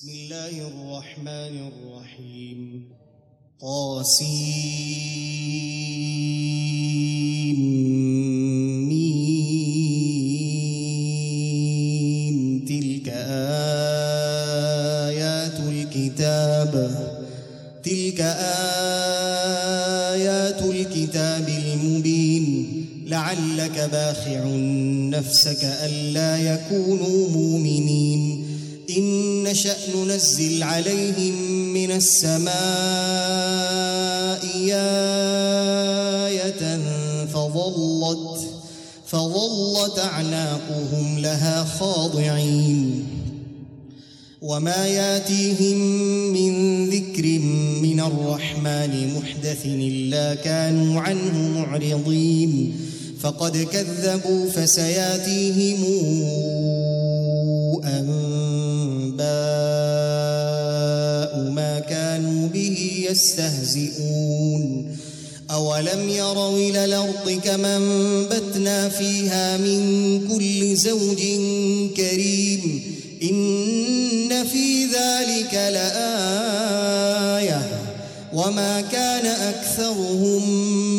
بسم الله الرحمن الرحيم. طاسيم. تلك آيات الكتاب. تلك آيات الكتاب المبين. لعلك باخع نفسك ألا يكونوا مؤمنين. إن نشأ ننزل عليهم من السماء آية فظلت فظلت أعناقهم لها خاضعين. وما ياتيهم من ذكر من الرحمن محدث إلا كانوا عنه معرضين. فقد كذبوا فسياتيهم أنباء يستهزئون. أولم يروا إلى الأرض كما انبتنا فيها من كل زوج كريم؟ إن في ذلك لآية. وما كان أكثرهم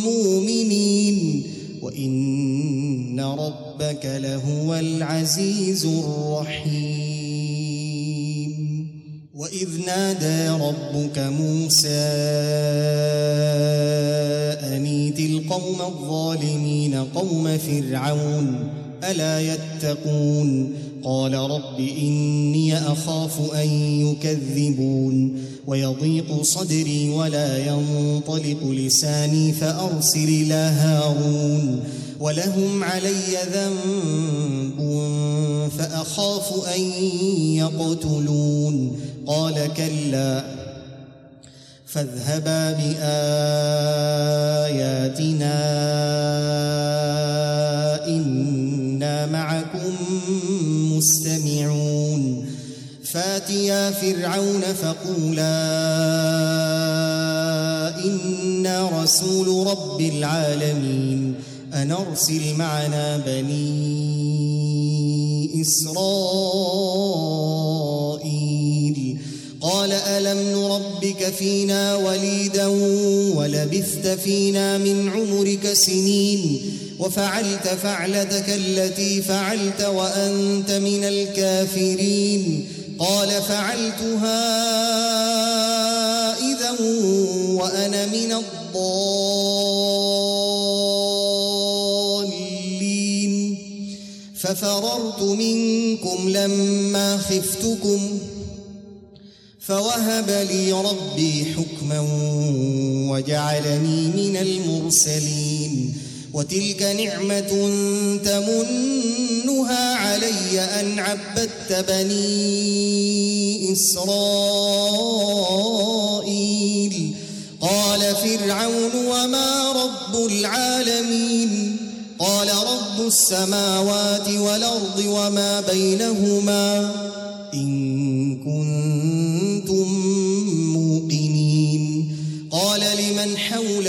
مؤمنين. وإن ربك لهو العزيز الرحيم. وإذ نادى ربك موسى أنيت القوم الظالمين قوم فرعون ألا يتقون قال رب إني أخاف أن يكذبون ويضيق صدري ولا ينطلق لساني فأرسل إلى هارون ولهم علي ذنب فأخاف أن يقتلون قال كلا فاذهبا بآياتنا إنا معكم مستمعون. فاتيا فرعون فقولا إنا رسول رب العالمين أن أرسل معنا بني إسرائيل. قال ألم نربك فينا وليدا ولبثت فينا من عمرك سنين وفعلت فعلتك التي فعلت وأنت من الكافرين. قال فعلتها إذا وأنا من الضالين. ففررت منكم لما خفتكم فوهب لي ربي حكما وجعلني من المرسلين. وتلك نعمة تمنها علي أن عبدت بني إسرائيل. قال فرعون وما رب العالمين؟ قال رب السماوات والأرض وما بينهما إن كنتم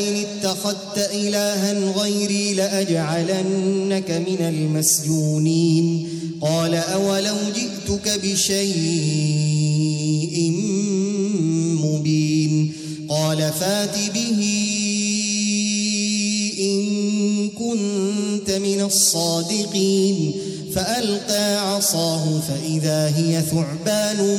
لئن اتخذت إلها غيري لأجعلنك من المسجونين. قال أولو جئتك بشيء مبين. قال فات به إن كنت من الصادقين. فألقى عصاه فإذا هي ثعبان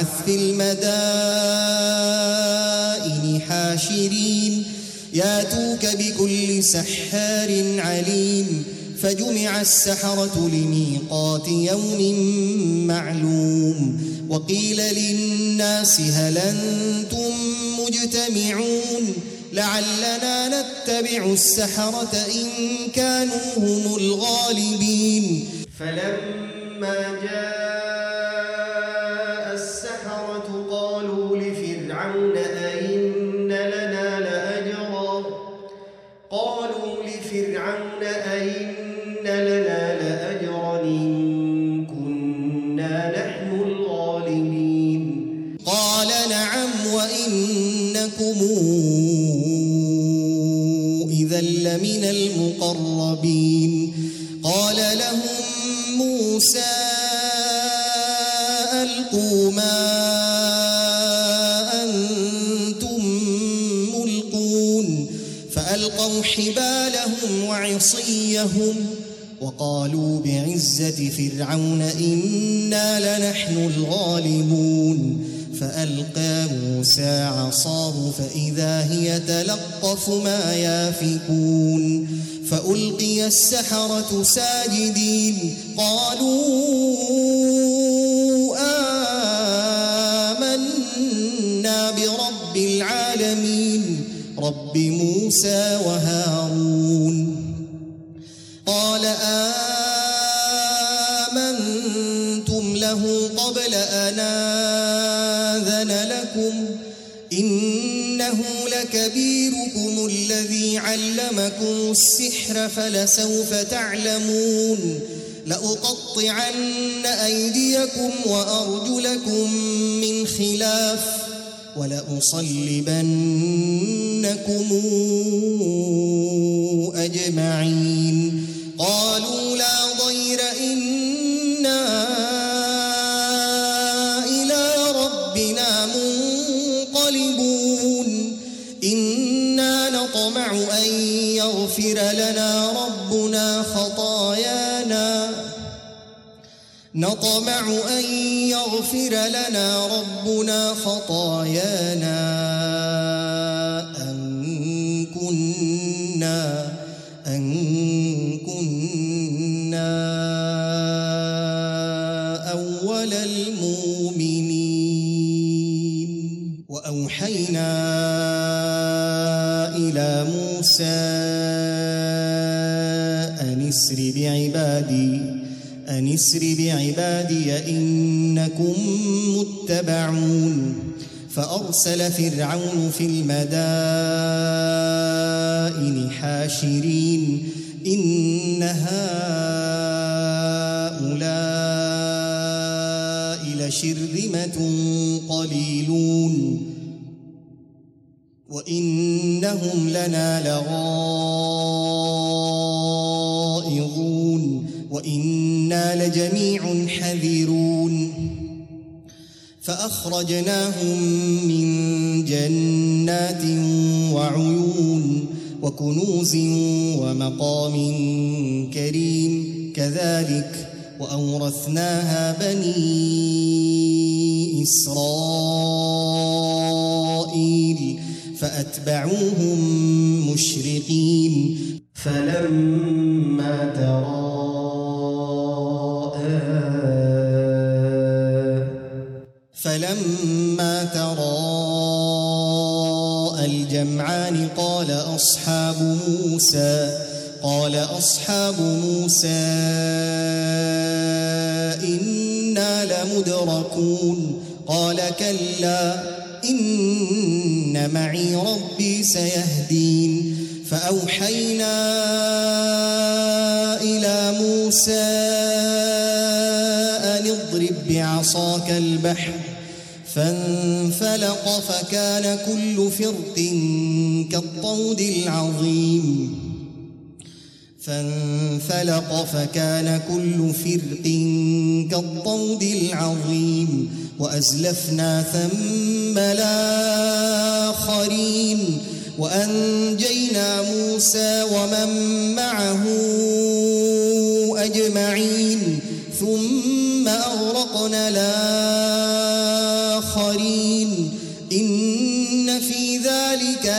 وأخاه وبعث في المدائن حاشرين. ياتوك بكل سحار عليم. فجمع السحرة لميقات يوم معلوم. وقيل للناس هل أنتم مجتمعون؟ لعلنا نتبع السحرة إن كانوا هم الغالبين. فلما جاء ألقوا ما أنتم ملقون فألقوا حبالهم وعصيهم وقالوا بعزة فرعون إنا لنحن الغالبون فألقى موسى عصاه فإذا هي تلقف ما يافكون فألقي السحرة ساجدين قالوا موسى وهارون. قال آمنتم له قبل أن آذن لكم. إنه لكبيركم الذي علمكم السحر فلسوف تعلمون. لأقطعن أيديكم وأرجلكم من خلاف. ولأصلبنكم أجمعين. نطمع أن يغفر لنا ربنا خطايانا أن كنا أن كنا أول المؤمنين. وأوحينا إلى موسى أن اسر بعبادي أن اسر بعبادي إنكم متبعون فأرسل فرعون في المدائن حاشرين إن هؤلاء لشرذمة قليلون وإنهم لنا لغائظون وإنا لجميع حذرون. فأخرجناهم من جنات وعيون وكنوز ومقام كريم كذلك وأورثناها بني إسرائيل فأتبعوهم مشرقين. فلما تراءى أصحاب موسى قال أصحاب موسى إنا لمدركون قال كلا إن معي ربي سيهدين فأوحينا إلى موسى أن اضرب بعصاك البحر فانفلق فكان كل فرق كالطود العظيم. فانفلق فكان كل فرق كالطود العظيم. وأزلفنا ثم الآخرين وأنجينا موسى ومن معه أجمعين. ثم أغرقنا الآخرين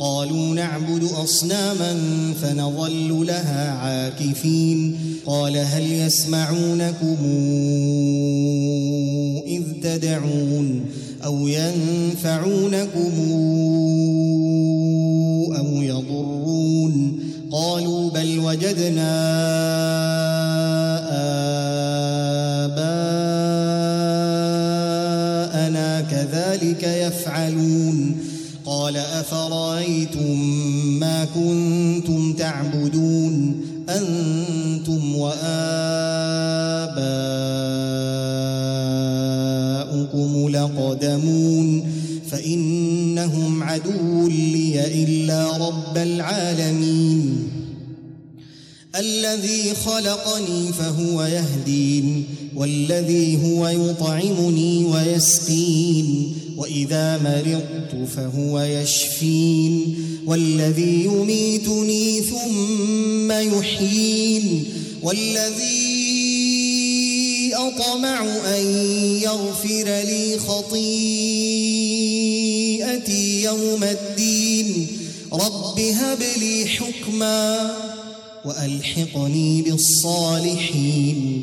قالوا نعبد أصناما فنظل لها عاكفين. قال هل يسمعونكم إذ تدعون أو ينفعونكم أو يضرون؟ قالوا بل وجدنا أفرأيتم ما كنتم تعبدون؟ أنتم وآباؤكم لقدمون فإنهم عدو لي إلا رب العالمين. الذي خلقني فهو يهدين والذي هو يطعمني ويسقين. وإذا مرضت فهو يشفين والذي يميتني ثم يحيين والذي أطمع أن يغفر لي خطيئتي يوم الدين رب هب لي حكما وألحقني بالصالحين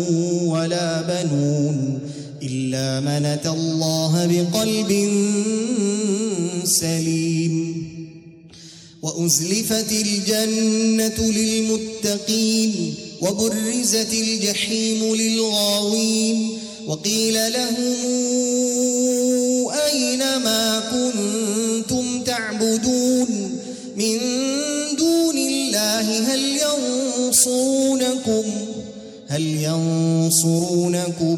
من الله بقلب سليم. وأزلفت الجنة للمتقين وبرزت الجحيم للغاوين. وقيل لهم أين ما كنتم تعبدون؟ من دون الله هل ينصرونكم؟ هل ينصرونكم؟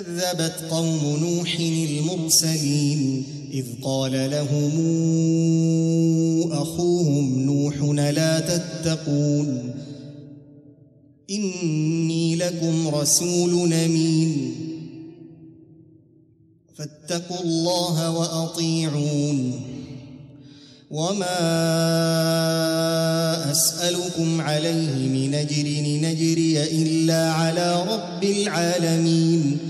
كذبت قوم نوح المرسلين إذ قال لهم أخوهم نوح لا تتقون إني لكم رسول أمين فاتقوا الله وأطيعون وما أسألكم عليه من أجر نجري إلا على رب العالمين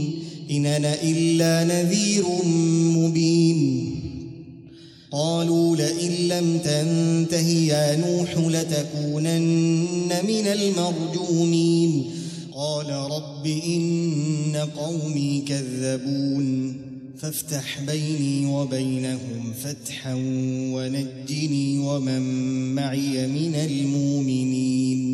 إن أنا إلا نذير مبين. قالوا لئن لم تنته يا نوح لتكونن من المرجومين. قال رب إن قومي كذبون. فافتح بيني وبينهم فتحا ونجني ومن معي من المؤمنين.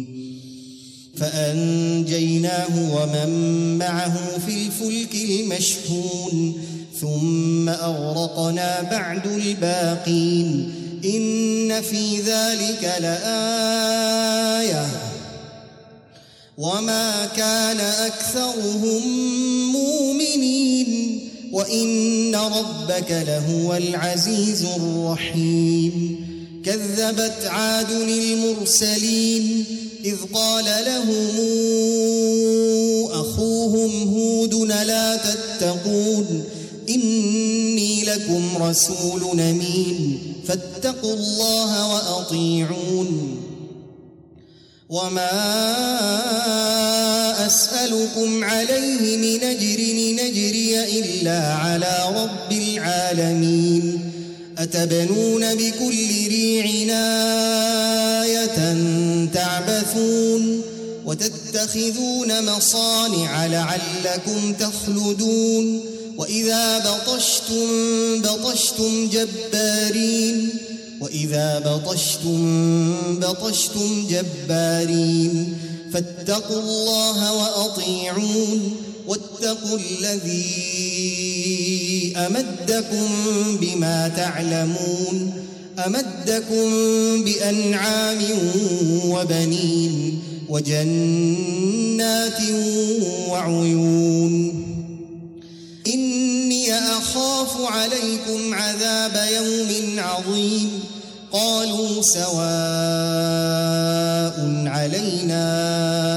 فأنجيناه ومن معه في الفلك المشحون ثم أغرقنا بعد الباقين. إن في ذلك لآية. وما كان أكثرهم مؤمنين. وإن ربك لهو العزيز الرحيم. كذبت عاد المرسلين إذ قال لهم أخوهم هود لا تتقون إني لكم رسول أمين فاتقوا الله وأطيعون وما أسألكم عليه من أجر نجري إلا على رب العالمين أتبنون بكل ريع آية تعبثون وتتخذون مصانع لعلكم تخلدون وإذا بطشتم بطشتم جبارين وإذا بطشتم بطشتم جبارين فاتقوا الله وأطيعون واتقوا الذي أمدكم بما تعلمون أمدكم بأنعام وبنين وجنات وعيون إني أخاف عليكم عذاب يوم عظيم قالوا سواء علينا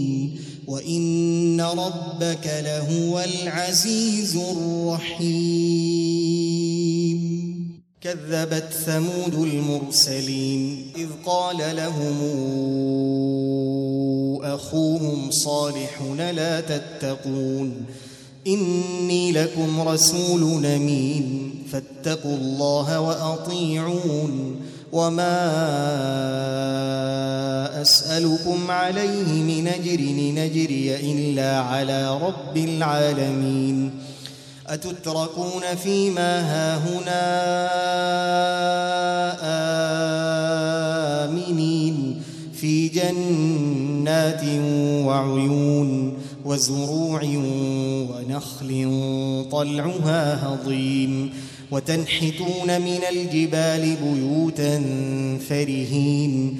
وإن ربك لهو العزيز الرحيم كذبت ثمود المرسلين إذ قال لهم أخوهم صالح لا تتقون إني لكم رسول أمين فاتقوا الله وأطيعون وما أسألكم عليه من أجر نجري إلا على رب العالمين. أتتركون فيما هاهنا آمنين في جنات وعيون وزروع ونخل طلعها هضيم. وتنحتون من الجبال بيوتا فرهين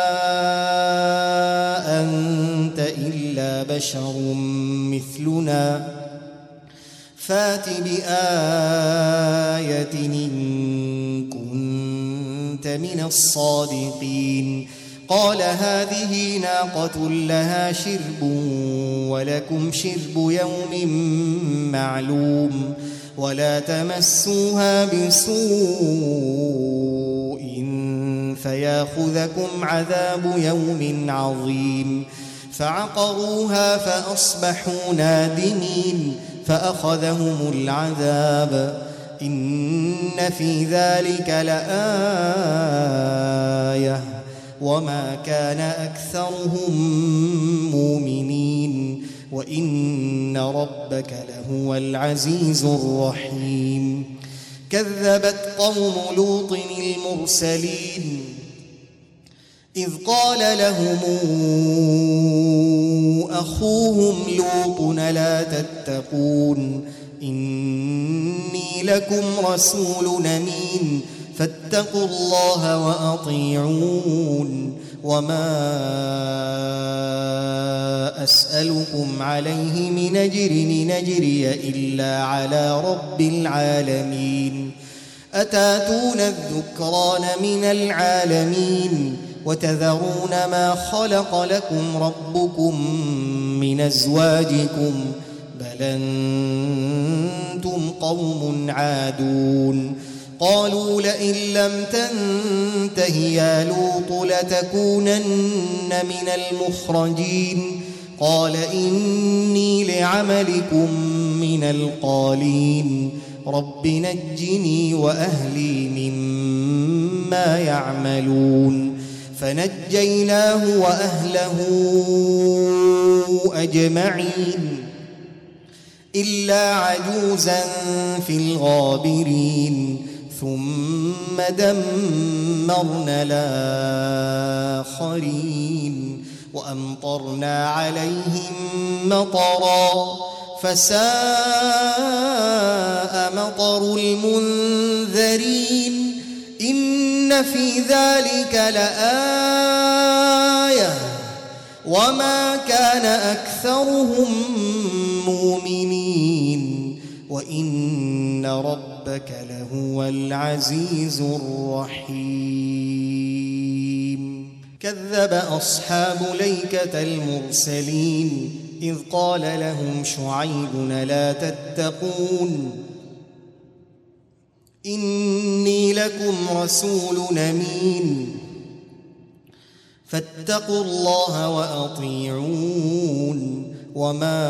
بشر مثلنا فات بآية إن كنت من الصادقين. قال هذه ناقة لها شرب ولكم شرب يوم معلوم ولا تمسوها بسوء فياخذكم عذاب يوم عظيم. فعقروها فأصبحوا نادمين فأخذهم العذاب إن في ذلك لآية وما كان أكثرهم مؤمنين وإن ربك لهو العزيز الرحيم كذبت قوم لوط المرسلين إذ قال لهم أخوهم لوط لا تتقون إني لكم رسول أمين فاتقوا الله وأطيعون وما أسألكم عليه من أجر نجري إلا على رب العالمين أتاتون الذكران من العالمين وتذرون ما خلق لكم ربكم من أزواجكم بل أنتم قوم عادون. قالوا لئن لم تنته يا لوط لتكونن من المخرجين. قال إني لعملكم من القالين. رب نجني وأهلي مما يعملون. فنجيناه وأهله أجمعين إلا عجوزا في الغابرين ثم دمرنا الآخرين وأمطرنا عليهم مطرا فساء مطر المنذرين. إن في ذلك لآية وما كان أكثرهم مؤمنين وإن ربك لهو العزيز الرحيم. كذب أصحاب ليكة المرسلين إذ قال لهم شعيب لا تتقون إني لكم رسول أمين. فاتقوا الله وأطيعون. وما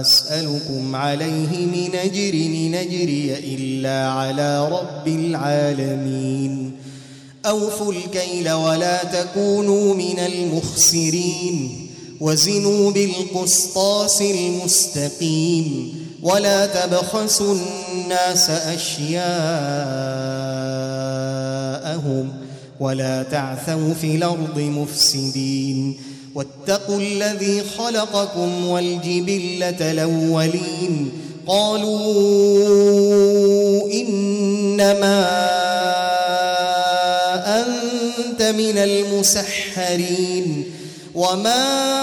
أسألكم عليه من أجر نجري إلا على رب العالمين. أوفوا الكيل ولا تكونوا من المخسرين. وزنوا بالقسطاس المستقيم. ولا تبخسوا الناس أشياءهم ولا تعثوا في الأرض مفسدين واتقوا الذي خلقكم والجبلة الأولين قالوا إنما أنت من المسحرين وما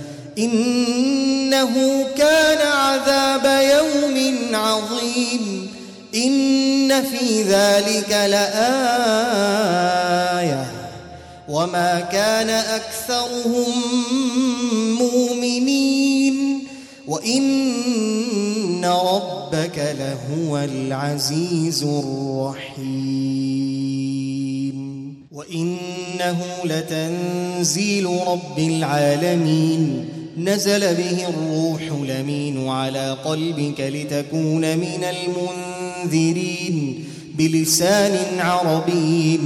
إنه كان عذاب يوم عظيم. إن في ذلك لآية. وما كان أكثرهم مؤمنين. وإن ربك لهو العزيز الرحيم. وإنه لتنزيل رب العالمين. نزل به الروح لمين على قلبك لتكون من المنذرين بلسان عربي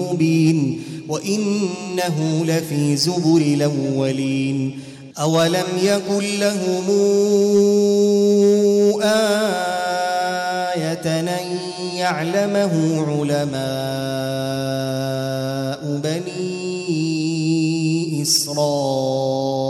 مبين وإنه لفي زبر الأولين أولم يكن لهم آية أن يعلمه علماء بني إسرائيل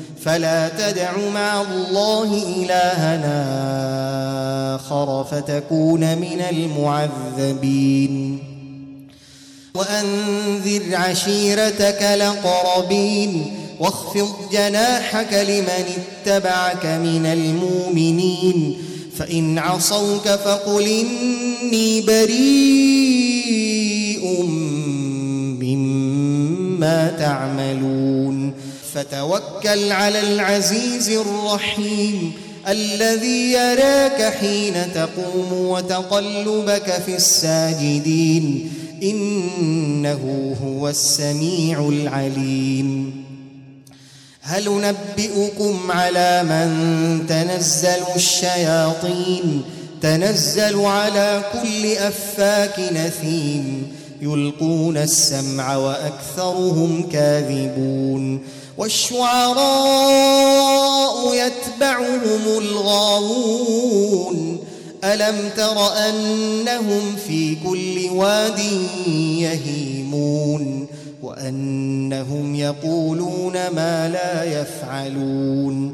فلا تدع مع الله إلهنا آخر فتكون من المعذبين. وأنذر عشيرتك لقربين واخفض جناحك لمن اتبعك من المؤمنين. فإن عصوك فقل إني بريء مما تعملون. فتوكل على العزيز الرحيم الذي يراك حين تقوم وتقلبك في الساجدين. إنه هو السميع العليم. هل نبئكم على من تنزل الشياطين؟ تنزل على كل أفاك نثيم. يلقون السمع وأكثرهم كاذبون والشعراء يتبعهم الغاوون ألم تر أنهم في كل واد يهيمون وأنهم يقولون ما لا يفعلون